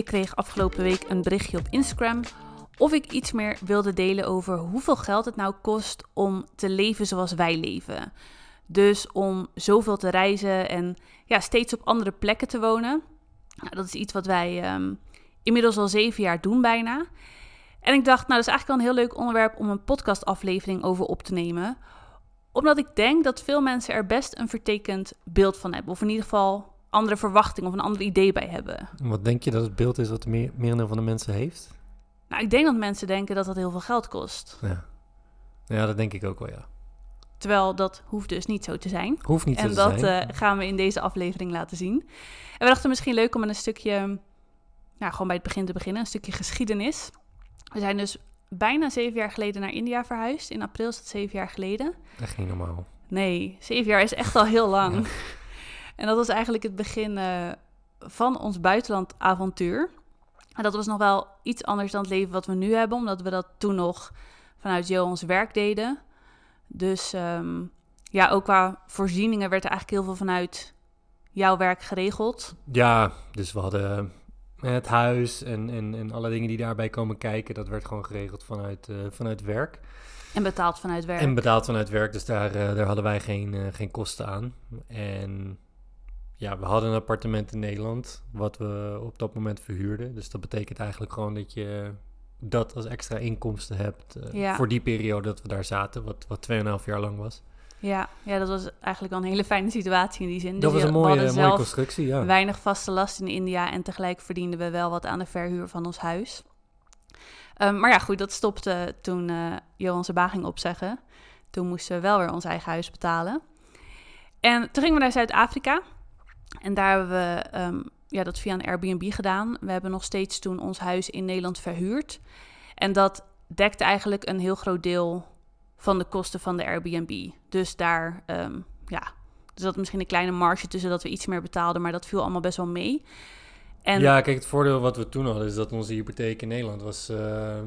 Ik kreeg afgelopen week een berichtje op Instagram of ik iets meer wilde delen over hoeveel geld het nou kost om te leven zoals wij leven. Dus om zoveel te reizen en ja, steeds op andere plekken te wonen. Nou, dat is iets wat wij ehm, inmiddels al zeven jaar doen bijna. En ik dacht, nou, dat is eigenlijk wel een heel leuk onderwerp om een podcastaflevering over op te nemen. Omdat ik denk dat veel mensen er best een vertekend beeld van hebben. Of in ieder geval andere verwachtingen of een ander idee bij hebben. Wat denk je dat het beeld is wat de meer, merendeel van de mensen heeft? Nou, ik denk dat mensen denken dat dat heel veel geld kost. Ja. ja, dat denk ik ook wel, ja. Terwijl dat hoeft dus niet zo te zijn. Hoeft niet zo En te dat zijn. eh, gaan we in deze aflevering laten zien. En we dachten misschien leuk om met een stukje, nou, gewoon bij het begin te beginnen, een stukje geschiedenis. We zijn dus bijna zeven jaar geleden naar India verhuisd. In april is dat zeven jaar geleden. Echt niet normaal. Nee, zeven jaar is echt al heel lang. Ja. En dat was eigenlijk het begin eh, van ons buitenlandavontuur. En dat was nog wel iets anders dan het leven wat we nu hebben, omdat we dat toen nog vanuit Jo ons werk deden. Dus ehm, ja, ook qua voorzieningen werd er eigenlijk heel veel vanuit jouw werk geregeld. Ja, dus we hadden het huis en, en, en alle dingen die daarbij komen kijken. Dat werd gewoon geregeld vanuit, eh, vanuit werk. En betaald vanuit werk. En betaald vanuit werk, dus daar, eh, daar hadden wij geen, eh, geen kosten aan. En ja, we hadden een appartement in Nederland, wat we op dat moment verhuurden. Dus dat betekent eigenlijk gewoon dat je dat als extra inkomsten hebt eh, Ja. voor die periode dat we daar zaten, wat, wat 2,5 jaar lang was. Ja, ja, dat was eigenlijk wel een hele fijne situatie in die zin. dat Dus was een mooie, mooie constructie, ja. weinig vaste last in India en tegelijk verdienden we wel wat aan de verhuur van ons huis. Ehm, maar ja, goed, dat stopte toen eh Johan zijn baan ging opzeggen. Toen moesten we wel weer ons eigen huis betalen. En toen gingen we naar Zuid-Afrika. En daar hebben we ehm, ja, dat via een Airbnb gedaan. We hebben nog steeds toen ons huis in Nederland verhuurd. En dat dekte eigenlijk een heel groot deel van de kosten van de Airbnb. Dus daar, ehm, ja, dus dat misschien een kleine marge tussen dat we iets meer betaalden, maar dat viel allemaal best wel mee. En Ja, kijk, het voordeel wat we toen hadden is dat onze hypotheek in Nederland was, eh,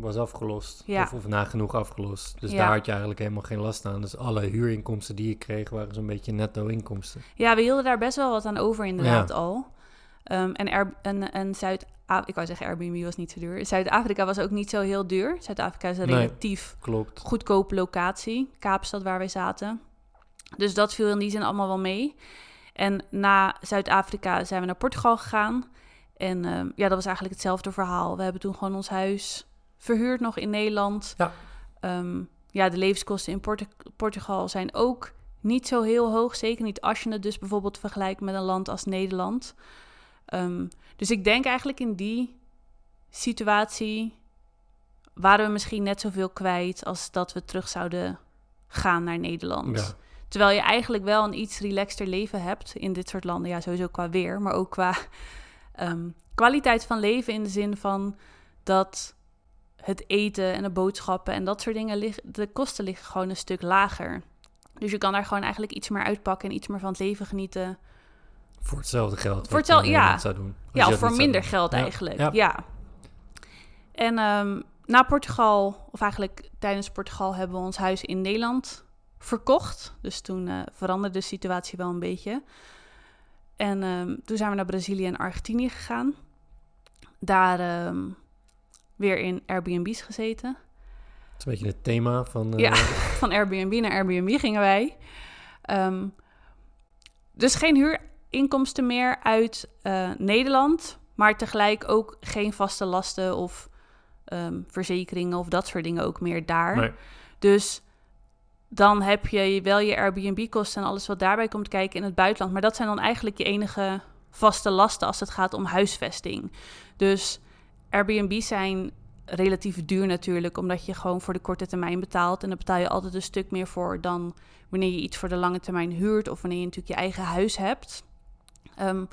was afgelost. Ja. Of, of nagenoeg afgelost. Dus Ja. daar had je eigenlijk helemaal geen last aan. Dus alle huurinkomsten die je kreeg waren zo'n beetje netto inkomsten. Ja, we hielden daar best wel wat aan over inderdaad al. Ehm, en Air- en, en Zuid... Ik wou zeggen, Airbnb was niet zo duur. Zuid-Afrika was ook niet zo heel duur. Zuid-Afrika is een Nee. relatief Klopt. goedkope locatie. Kaapstad, waar wij zaten. Dus dat viel in die zin allemaal wel mee. En na Zuid-Afrika zijn we naar Portugal gegaan. En ehm, ja, dat was eigenlijk hetzelfde verhaal. We hebben toen gewoon ons huis verhuurd nog in Nederland. Ja. Ehm, ja, de levenskosten in Portu- Portugal zijn ook niet zo heel hoog. Zeker niet als je het dus bijvoorbeeld vergelijkt met een land als Nederland. Ehm, dus ik denk eigenlijk in die situatie waren we misschien net zoveel kwijt als dat we terug zouden gaan naar Nederland. Ja. Terwijl je eigenlijk wel een iets relaxter leven hebt in dit soort landen. Ja, sowieso qua weer, maar ook qua ehm, kwaliteit van leven in de zin van dat het eten en de boodschappen en dat soort dingen, lig- de kosten liggen gewoon een stuk lager. Dus je kan daar gewoon eigenlijk iets meer uitpakken en iets meer van het leven genieten. Voor hetzelfde geld. Voor hetzelfde- ja. Zou doen. Ja, of voor minder geld eigenlijk. Ja. Ja. En ehm, na Portugal, of eigenlijk tijdens Portugal, hebben we ons huis in Nederland verkocht. Dus toen eh, veranderde de situatie wel een beetje. En ehm, toen zijn we naar Brazilië en Argentinië gegaan. Daar ehm, weer in Airbnb's gezeten. Dat is een beetje het thema van... eh, Ja, van Airbnb naar Airbnb gingen wij. Ehm, dus geen huurinkomsten meer uit eh, Nederland, maar tegelijk ook geen vaste lasten of ehm, verzekeringen of dat soort dingen ook meer daar. Nee. Dus dan heb je wel je Airbnb-kosten en alles wat daarbij komt kijken in het buitenland. Maar dat zijn dan eigenlijk je enige vaste lasten als het gaat om huisvesting. Dus Airbnb zijn relatief duur natuurlijk, omdat je gewoon voor de korte termijn betaalt. En dan betaal je altijd een stuk meer voor dan wanneer je iets voor de lange termijn huurt of wanneer je natuurlijk je eigen huis hebt. Ehm,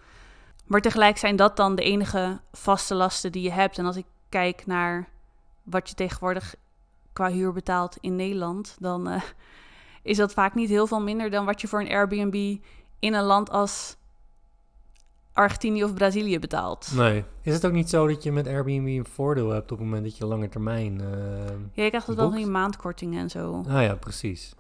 maar tegelijk zijn dat dan de enige vaste lasten die je hebt. En als ik kijk naar wat je tegenwoordig qua huur betaalt in Nederland, dan eh, is dat vaak niet heel veel minder dan wat je voor een Airbnb in een land als Argentinië of Brazilië betaalt. Nee. Is het ook niet zo dat je met Airbnb een voordeel hebt op het moment dat je lange termijn... eh, Ja, je krijgt het wel die maandkortingen en zo. Ah ja, precies.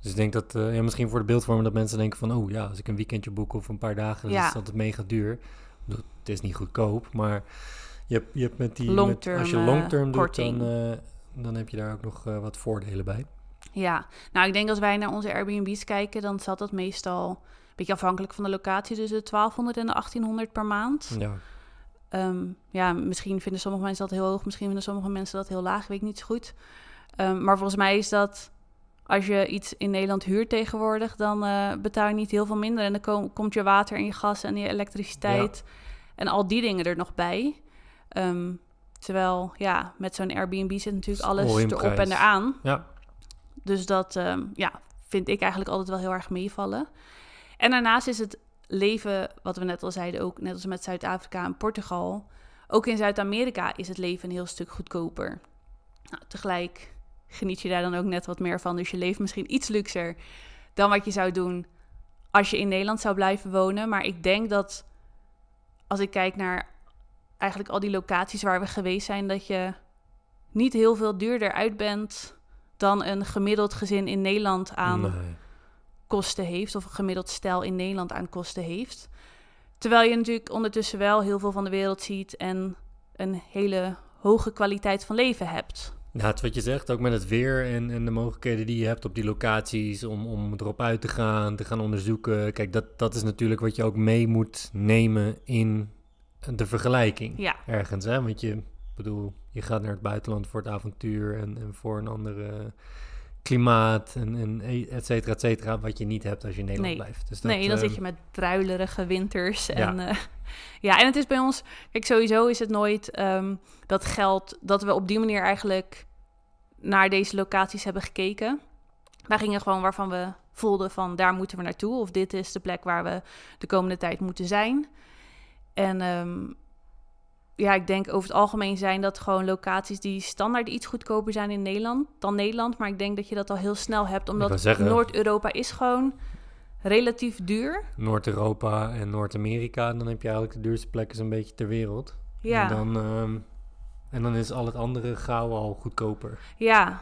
Dus ik denk dat, eh, ja, misschien voor de beeldvorming dat mensen denken van, oh ja, als ik een weekendje boek of een paar dagen, dan Ja. is dat mega duur. Dat- het is niet goedkoop, maar je hebt, je hebt met die... Long met- als je term, long eh, term doet, korting. dan, eh, dan heb je daar ook nog eh, wat voordelen bij. Ja, nou ik denk als wij naar onze Airbnb's kijken, dan zat dat meestal beetje afhankelijk van de locatie tussen de 1200 en de 1800 per maand. Ja, Ehm, ja, misschien vinden sommige mensen dat heel hoog, misschien vinden sommige mensen dat heel laag, weet ik niet zo goed. Ehm, maar volgens mij is dat, als je iets in Nederland huurt tegenwoordig, dan eh, betaal je niet heel veel minder. En dan kom- komt je water en je gas en je elektriciteit en al die dingen er nog bij. Ehm, terwijl, ja, met zo'n Airbnb zit natuurlijk alles erop en eraan. ja. Dus dat ja, vind ik eigenlijk altijd wel heel erg meevallen. En daarnaast is het leven, wat we net al zeiden, ook net als met Zuid-Afrika en Portugal. Ook in Zuid-Amerika is het leven een heel stuk goedkoper. Nou, tegelijk geniet je daar dan ook net wat meer van. Dus je leeft misschien iets luxer dan wat je zou doen als je in Nederland zou blijven wonen. Maar ik denk dat als ik kijk naar eigenlijk al die locaties waar we geweest zijn, dat je niet heel veel duurder uit bent dan een gemiddeld gezin in Nederland aan. Kosten heeft, of een gemiddeld stel in Nederland aan kosten heeft. Terwijl je natuurlijk ondertussen wel heel veel van de wereld ziet en een hele hoge kwaliteit van leven hebt. Ja, het is wat je zegt, ook met het weer en, en de mogelijkheden die je hebt op die locaties om, om erop uit te gaan, te gaan onderzoeken. Kijk, dat, dat is natuurlijk wat je ook mee moet nemen in de vergelijking Ja, ergens. Hè? Want je, bedoel, je gaat naar het buitenland voor het avontuur en, en voor een andere klimaat en, en e- et cetera, et cetera, wat je niet hebt als je in Nederland Nee. blijft. Dus nee, dan eh, zit je met druilerige winters. En, Ja. ja. ja, en het is bij ons, kijk, sowieso is het nooit ehm, dat geld, dat we op die manier eigenlijk naar deze locaties hebben gekeken. Wij gingen gewoon waarvan we voelden van daar moeten we naartoe. Of dit is de plek waar we de komende tijd moeten zijn. En ehm, ja, ik denk over het algemeen zijn dat gewoon locaties die standaard iets goedkoper zijn in Nederland dan Nederland. Maar ik denk dat je dat al heel snel hebt, omdat Noord-Europa is gewoon relatief duur. Noord-Europa en Noord-Amerika, dan heb je eigenlijk de duurste plekken zo'n beetje ter wereld. Ja, En dan, ehm, en dan is al het andere gauw al goedkoper. ja.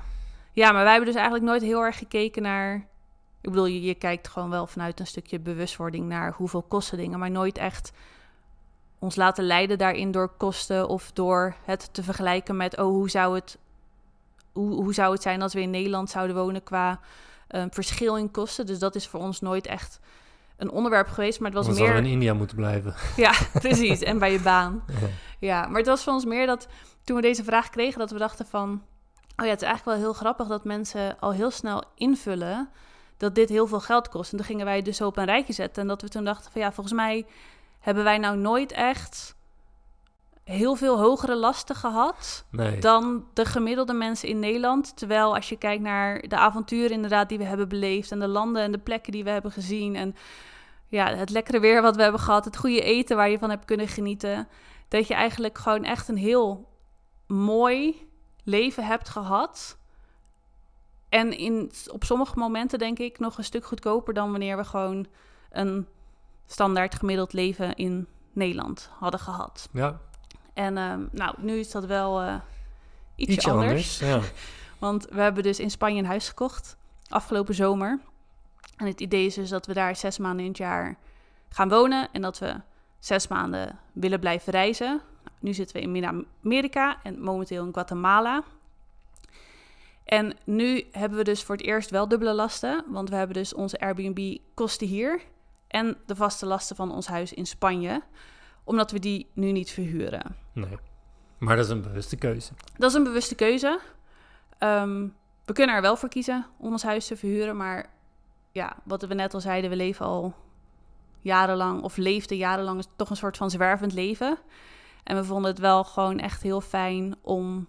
ja, maar wij hebben dus eigenlijk nooit heel erg gekeken naar... Ik bedoel, je, je kijkt gewoon wel vanuit een stukje bewustwording naar hoeveel kosten dingen, maar nooit echt ons laten leiden daarin door kosten of door het te vergelijken met, oh, hoe zou het, hoe, hoe zou het zijn als we in Nederland zouden wonen qua eh, verschil in kosten. Dus dat is voor ons nooit echt een onderwerp geweest, maar het was meer... er in India moeten blijven. Ja, precies. En bij je baan. Ja. Ja, maar het was voor ons meer dat toen we deze vraag kregen, dat we dachten van... Oh ja, het is eigenlijk wel heel grappig dat mensen al heel snel invullen dat dit heel veel geld kost. En toen gingen wij dus op een rijtje zetten. En dat we toen dachten van ja, volgens mij hebben wij nou nooit echt heel veel hogere lasten gehad Nee. dan de gemiddelde mensen in Nederland. Terwijl als je kijkt naar de avonturen inderdaad die we hebben beleefd... en de landen en de plekken die we hebben gezien... en ja, het lekkere weer wat we hebben gehad... het goede eten waar je van hebt kunnen genieten... dat je eigenlijk gewoon echt een heel mooi leven hebt gehad... En in, op sommige momenten denk ik nog een stuk goedkoper dan wanneer we gewoon een standaard gemiddeld leven in Nederland hadden gehad. Ja, En ehm, nou, nu is dat wel eh ietsje, ietsje anders. anders. Ja. Want we hebben dus in Spanje een huis gekocht afgelopen zomer. En het idee is dus dat we daar zes maanden in het jaar gaan wonen. En dat we zes maanden willen blijven reizen. Nou, nu zitten we in Midden-Amerika en momenteel in Guatemala. En nu hebben we dus voor het eerst wel dubbele lasten. Want we hebben dus onze Airbnb-kosten hier. En de vaste lasten van ons huis in Spanje. Omdat we die nu niet verhuren. Nee. Maar dat is een bewuste keuze. Dat is een bewuste keuze. Ehm, we kunnen er wel voor kiezen om ons huis te verhuren. Maar ja, wat we net al zeiden, we leven al jarenlang, of leefden jarenlang toch een soort van zwervend leven. En we vonden het wel gewoon echt heel fijn om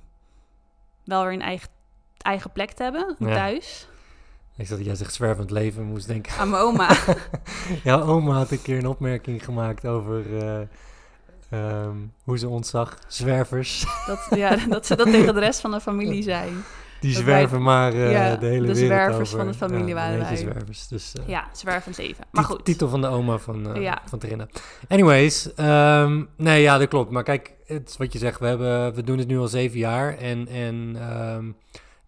wel weer een eigen, eigen plek te hebben Ja. thuis. Ik zat jij zegt zwervend leven, moest denken. Aan mijn oma. Ja, oma had een keer een opmerking gemaakt over eh, ehm, hoe ze ons zag. Zwervers. dat, ja, dat ze dat tegen de rest van de familie zei. Die Dat zwerven maar eh, ja, de hele de wereld zwervers over. van de familie Ja, waren wij. zwervers. Dus, eh, Ja, zwervend leven. Maar goed. Titel van de oma van, Ja. van Terinna. Anyways, ehm, nee, ja, dat klopt. Maar kijk, het is wat je zegt. We, hebben, we doen het nu al zeven jaar. En, en ehm,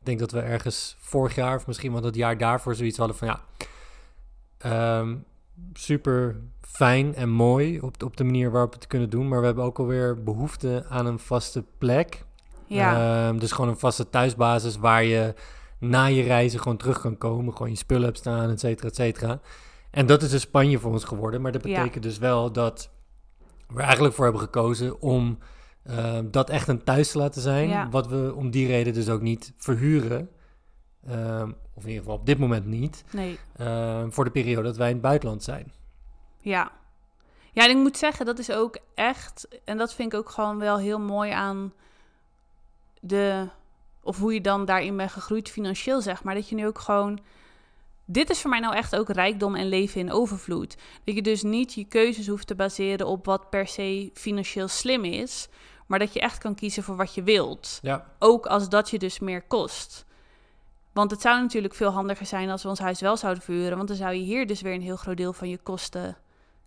denk dat we ergens vorig jaar, of misschien wel dat jaar daarvoor, zoiets hadden van ja. ehm, super fijn en mooi op, op de manier waarop we het kunnen doen. Maar we hebben ook alweer behoefte aan een vaste plek. Ja, Ehm, dus gewoon een vaste thuisbasis waar je na je reizen gewoon terug kan komen. Gewoon je spullen hebt staan, et cetera, et cetera. En dat is dus Spanje voor ons geworden. Maar dat Ja. betekent dus wel dat we eigenlijk voor hebben gekozen om ehm, dat echt een thuis te laten zijn. Ja. Wat we om die reden dus ook niet verhuren. Ehm, of in ieder geval op dit moment niet. nee. ehm, voor de periode dat wij in het buitenland zijn. Ja. Ja, en ik moet zeggen, dat is ook echt... En dat vind ik ook gewoon wel heel mooi aan de... Of hoe je dan daarin bent gegroeid financieel, zeg maar. Dat je nu ook gewoon... Dit is voor mij nou echt ook rijkdom en leven in overvloed. Dat je dus niet je keuzes hoeft te baseren op wat per se financieel slim is. Maar dat je echt kan kiezen voor wat je wilt. Ja, Ook als dat je dus meer kost. Want het zou natuurlijk veel handiger zijn als we ons huis wel zouden verhuren. Want dan zou je hier dus weer een heel groot deel van je kosten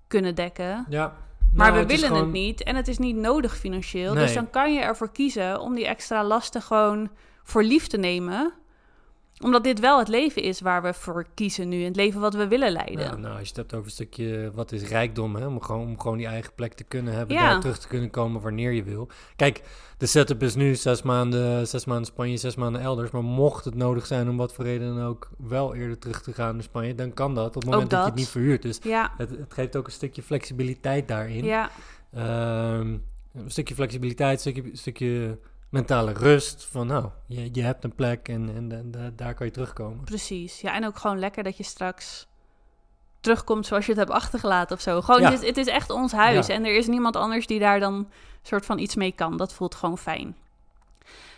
kunnen dekken. ja. Maar Nou, we het is willen gewoon- het niet en het is niet nodig financieel. Nee. Dus dan kan je ervoor kiezen om die extra lasten gewoon voor lief te nemen. Omdat dit wel het leven is waar we voor kiezen nu. Het leven wat we willen leiden. Ja, nou, als je het hebt over een stukje wat is rijkdom, hè? Om, gewoon, om gewoon die eigen plek te kunnen hebben, Ja. daar terug te kunnen komen wanneer je wil. Kijk, de setup is nu zes maanden, zes maanden Spanje, zes maanden elders. Maar mocht het nodig zijn om wat voor reden dan ook wel eerder terug te gaan naar Spanje, dan kan dat op het moment dat. je het niet verhuurt. Dus Ja, het, het geeft ook een stukje flexibiliteit daarin. ja, Ehm, een stukje flexibiliteit, een stukje, een stukje mentale rust. Van nou, je, je hebt een plek en, en, en da- daar kan je terugkomen. precies. Ja, en ook gewoon lekker dat je straks terugkomt zoals je het hebt achtergelaten of zo. Gewoon, Ja. het, is, het is echt ons huis. Ja. En er is niemand anders die daar dan soort van iets mee kan. Dat voelt gewoon fijn.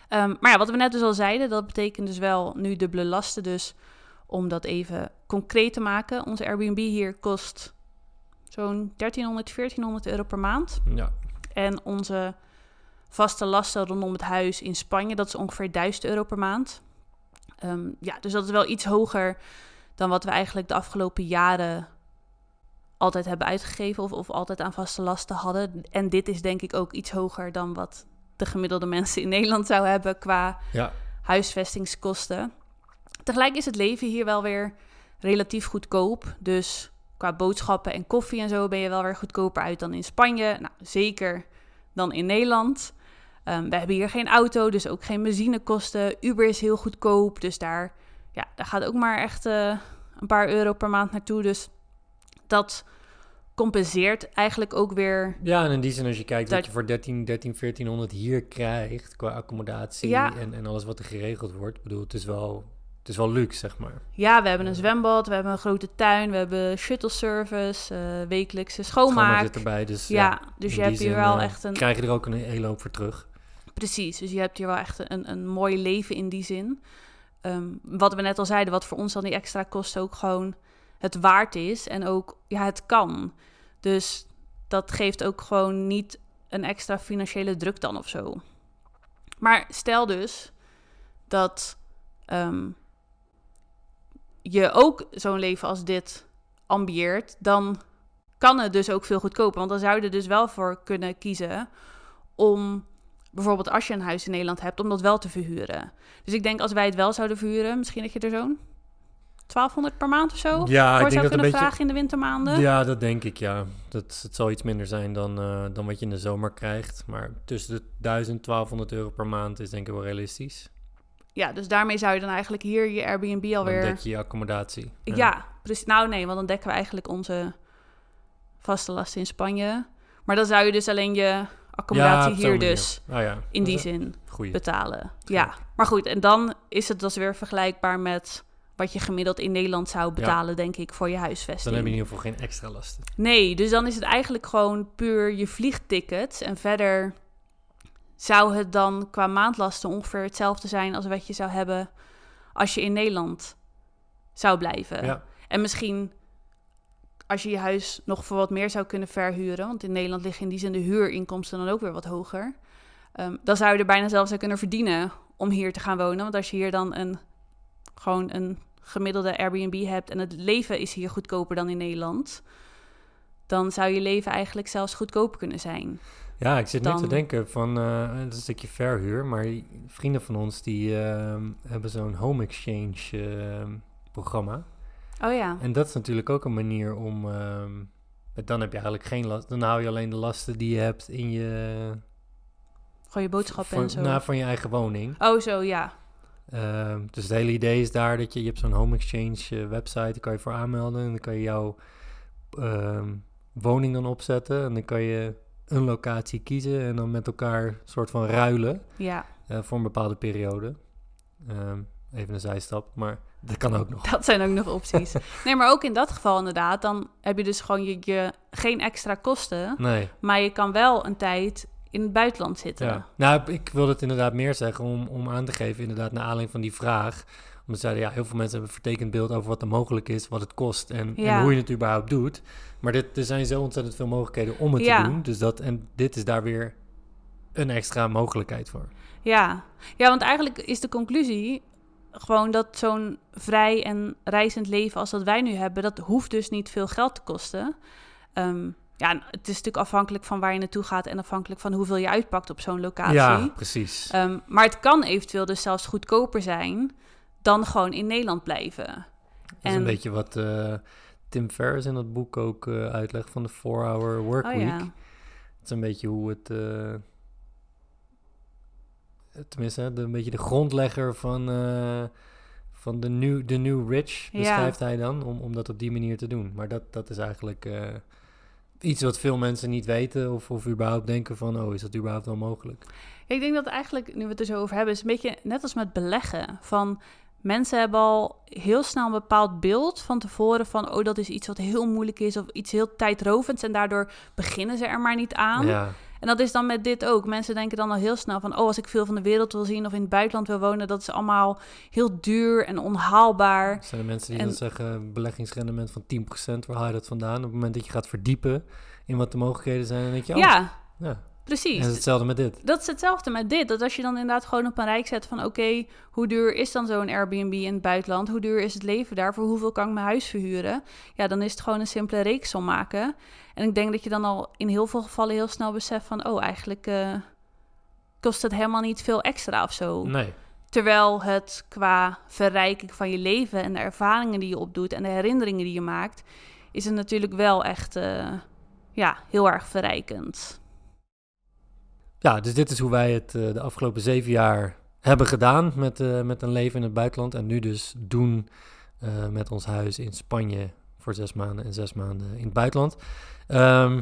Ehm, maar ja, wat we net dus al zeiden, dat betekent dus wel nu dubbele lasten. Dus om dat even concreet te maken. Onze Airbnb hier kost zo'n 1300, 1400 euro per maand. Ja, En onze vaste lasten rondom het huis in Spanje, dat is ongeveer 1000 euro per maand. Ehm, ja, dus dat is wel iets hoger dan wat we eigenlijk de afgelopen jaren altijd hebben uitgegeven of, of altijd aan vaste lasten hadden. En dit is denk ik ook iets hoger dan wat de gemiddelde mensen in Nederland zou hebben qua ja, huisvestingskosten. Tegelijk is het leven hier wel weer relatief goedkoop. Dus qua boodschappen en koffie en zo ben je wel weer goedkoper uit dan in Spanje. Nou, zeker dan in Nederland. Ehm, we hebben hier geen auto, dus ook geen benzinekosten. Uber is heel goedkoop, dus daar, ja, daar gaat ook maar echt eh, een paar euro per maand naartoe. Dus dat compenseert eigenlijk ook weer. Ja, en in die zin als je kijkt Dat- wat je voor 13, 13, 1400 hier krijgt qua accommodatie Ja. en, en alles wat er geregeld wordt. Ik bedoel, het is wel, het is wel luxe, zeg maar. Ja, we hebben een zwembad, we hebben een grote tuin, we hebben shuttle service, eh, wekelijkse Schoonmaak schoonmaak. zit erbij, dus Ja, ja, dus je hebt hier zin, wel eh, echt een. krijg je er ook een hele hoop voor terug. Precies, dus je hebt hier wel echt een, een mooi leven in die zin. Ehm, wat we net al zeiden, wat voor ons dan die extra kosten ook gewoon het waard is. En ook, ja, het kan. Dus dat geeft ook gewoon niet een extra financiële druk dan of zo. Maar stel dus dat ehm, je ook zo'n leven als dit ambieert, dan kan het dus ook veel goedkoper. Want dan zou je er dus wel voor kunnen kiezen om bijvoorbeeld als je een huis in Nederland hebt, om dat wel te verhuren. Dus ik denk als wij het wel zouden verhuren, misschien dat je er zo'n 1200 per maand of zo Ja, voor ik denk zou dat een kunnen beetje... vragen in de wintermaanden. Ja, dat denk ik, ja. Dat, het zal iets minder zijn dan, eh, dan wat je in de zomer krijgt. Maar tussen de 1000 1200 euro per maand is denk ik wel realistisch. Ja, dus daarmee zou je dan eigenlijk hier je Airbnb Dan alweer... dek je je accommodatie. Ja, precies. Nou nee, want dan dekken we eigenlijk onze vaste lasten in Spanje. Maar dan zou je dus alleen je accommodatie hier dus Ah ja, in die zin Goeie. betalen. Ja, maar goed. En dan is het dus weer vergelijkbaar met wat je gemiddeld in Nederland zou betalen, denk ik, voor je huisvesting. Dan heb je in ieder geval geen extra lasten. Nee, dus dan is het eigenlijk gewoon puur je vliegtickets. En verder zou het dan qua maandlasten ongeveer hetzelfde zijn als wat je zou hebben als je in Nederland zou blijven. Ja, En misschien als je je huis nog voor wat meer zou kunnen verhuren, want in Nederland liggen in die zin de huurinkomsten dan ook weer wat hoger. ehm, dan zou je er bijna zelfs aan kunnen verdienen om hier te gaan wonen. Want als je hier dan een, gewoon een gemiddelde Airbnb hebt en het leven is hier goedkoper dan in Nederland, dan zou je leven eigenlijk zelfs goedkoper kunnen zijn. ja ik zit nu Dan- te denken van, het is een stukje verhuur, maar vrienden van ons die ehm, hebben zo'n home exchange ehm, programma. Oh ja. En dat is natuurlijk ook een manier om. ehm, dan heb je eigenlijk geen last. Dan hou je alleen de lasten die je hebt in je. Gewoon je boodschappen van, en zo. nou, van je eigen woning. Oh, zo, ja. Ehm, dus het hele idee is daar dat je, je hebt zo'n home exchange eh, website, daar kan je voor aanmelden en dan kan je jouw ehm, woning dan opzetten en dan kan je een locatie kiezen en dan met elkaar soort van ruilen Ja, eh, voor een bepaalde periode. Even een zijstap, maar dat kan ook nog. dat zijn ook nog opties. nee, maar ook in dat geval inderdaad, dan heb je dus gewoon je, je, geen extra kosten, Nee, maar je kan wel een tijd in het buitenland zitten. ja. Nou, ik wilde het inderdaad meer zeggen om, om aan te geven, inderdaad, naar aanleiding van die vraag. Omdat zeiden, ja, heel veel mensen hebben een vertekend beeld over wat er mogelijk is, wat het kost en, Ja. en hoe je het überhaupt doet. Maar dit, er zijn zo ontzettend veel mogelijkheden om het Ja. te doen. Dus dat, en dit is daar weer een extra mogelijkheid voor. Ja. ja, want eigenlijk is de conclusie gewoon dat zo'n vrij en reizend leven als dat wij nu hebben, dat hoeft dus niet veel geld te kosten. Ehm, ja, het is natuurlijk afhankelijk van waar je naartoe gaat en afhankelijk van hoeveel je uitpakt op zo'n locatie. Ja, precies. Ehm, maar het kan eventueel dus zelfs goedkoper zijn dan gewoon in Nederland blijven. dat is en- een beetje wat eh, Tim Ferriss in dat boek ook eh, uitlegt van de 4-hour work Oh ja. Het is een beetje hoe het... eh, tenminste, de, een beetje de grondlegger van, eh, van de, new, de New Rich Ja. beschrijft hij dan, om, om dat op die manier te doen. Maar dat, dat is eigenlijk eh, iets wat veel mensen niet weten of, of überhaupt denken van, oh, is dat überhaupt wel mogelijk? Ik denk dat eigenlijk, nu we het er zo over hebben, is een beetje net als met beleggen. Van mensen hebben al heel snel een bepaald beeld van tevoren van, oh, dat is iets wat heel moeilijk is of iets heel tijdrovends en daardoor beginnen ze er maar niet aan. Ja, En dat is dan met dit ook. Mensen denken dan al heel snel van, oh, als ik veel van de wereld wil zien of in het buitenland wil wonen, dat is allemaal heel duur en onhaalbaar. zijn er mensen die En- dan zeggen, beleggingsrendement van 10%, waar haal je dat vandaan? Op het moment dat je gaat verdiepen in wat de mogelijkheden zijn, dan denk je, oh, Ja, ja. Precies. En het is hetzelfde met dit. Dat is hetzelfde met dit. Dat als je dan inderdaad gewoon op een rijk zet van... oké, hoe duur is dan zo'n Airbnb in het buitenland? Hoe duur is het leven daar? Voor hoeveel kan ik mijn huis verhuren? Ja, dan is het gewoon een simpele reeksom maken. En ik denk dat je dan al in heel veel gevallen heel snel beseft van... oh, eigenlijk eh, kost het helemaal niet veel extra of zo. Nee. Terwijl het qua verrijking van je leven... en de ervaringen die je opdoet en de herinneringen die je maakt... is het natuurlijk wel echt eh, ja, heel erg verrijkend. Ja, dus dit is hoe wij het eh, de afgelopen zeven jaar hebben gedaan met, eh, met een leven in het buitenland. En nu dus doen eh, met ons huis in Spanje voor zes maanden en zes maanden in het buitenland. Ehm,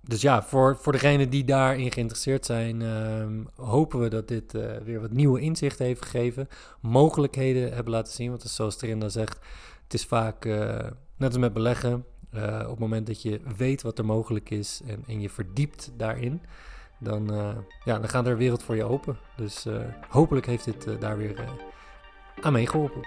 dus ja, voor, voor degenen die daarin geïnteresseerd zijn, ehm, hopen we dat dit weer wat nieuwe inzichten heeft gegeven. Mogelijkheden hebben laten zien, want zoals Trinda zegt, het is vaak, net als met beleggen, op het moment dat je weet wat er mogelijk is en, en je verdiept daarin, dan, eh, ja, dan gaat er een wereld voor je open. Dus eh, hopelijk heeft dit eh, daar weer aan meegeholpen.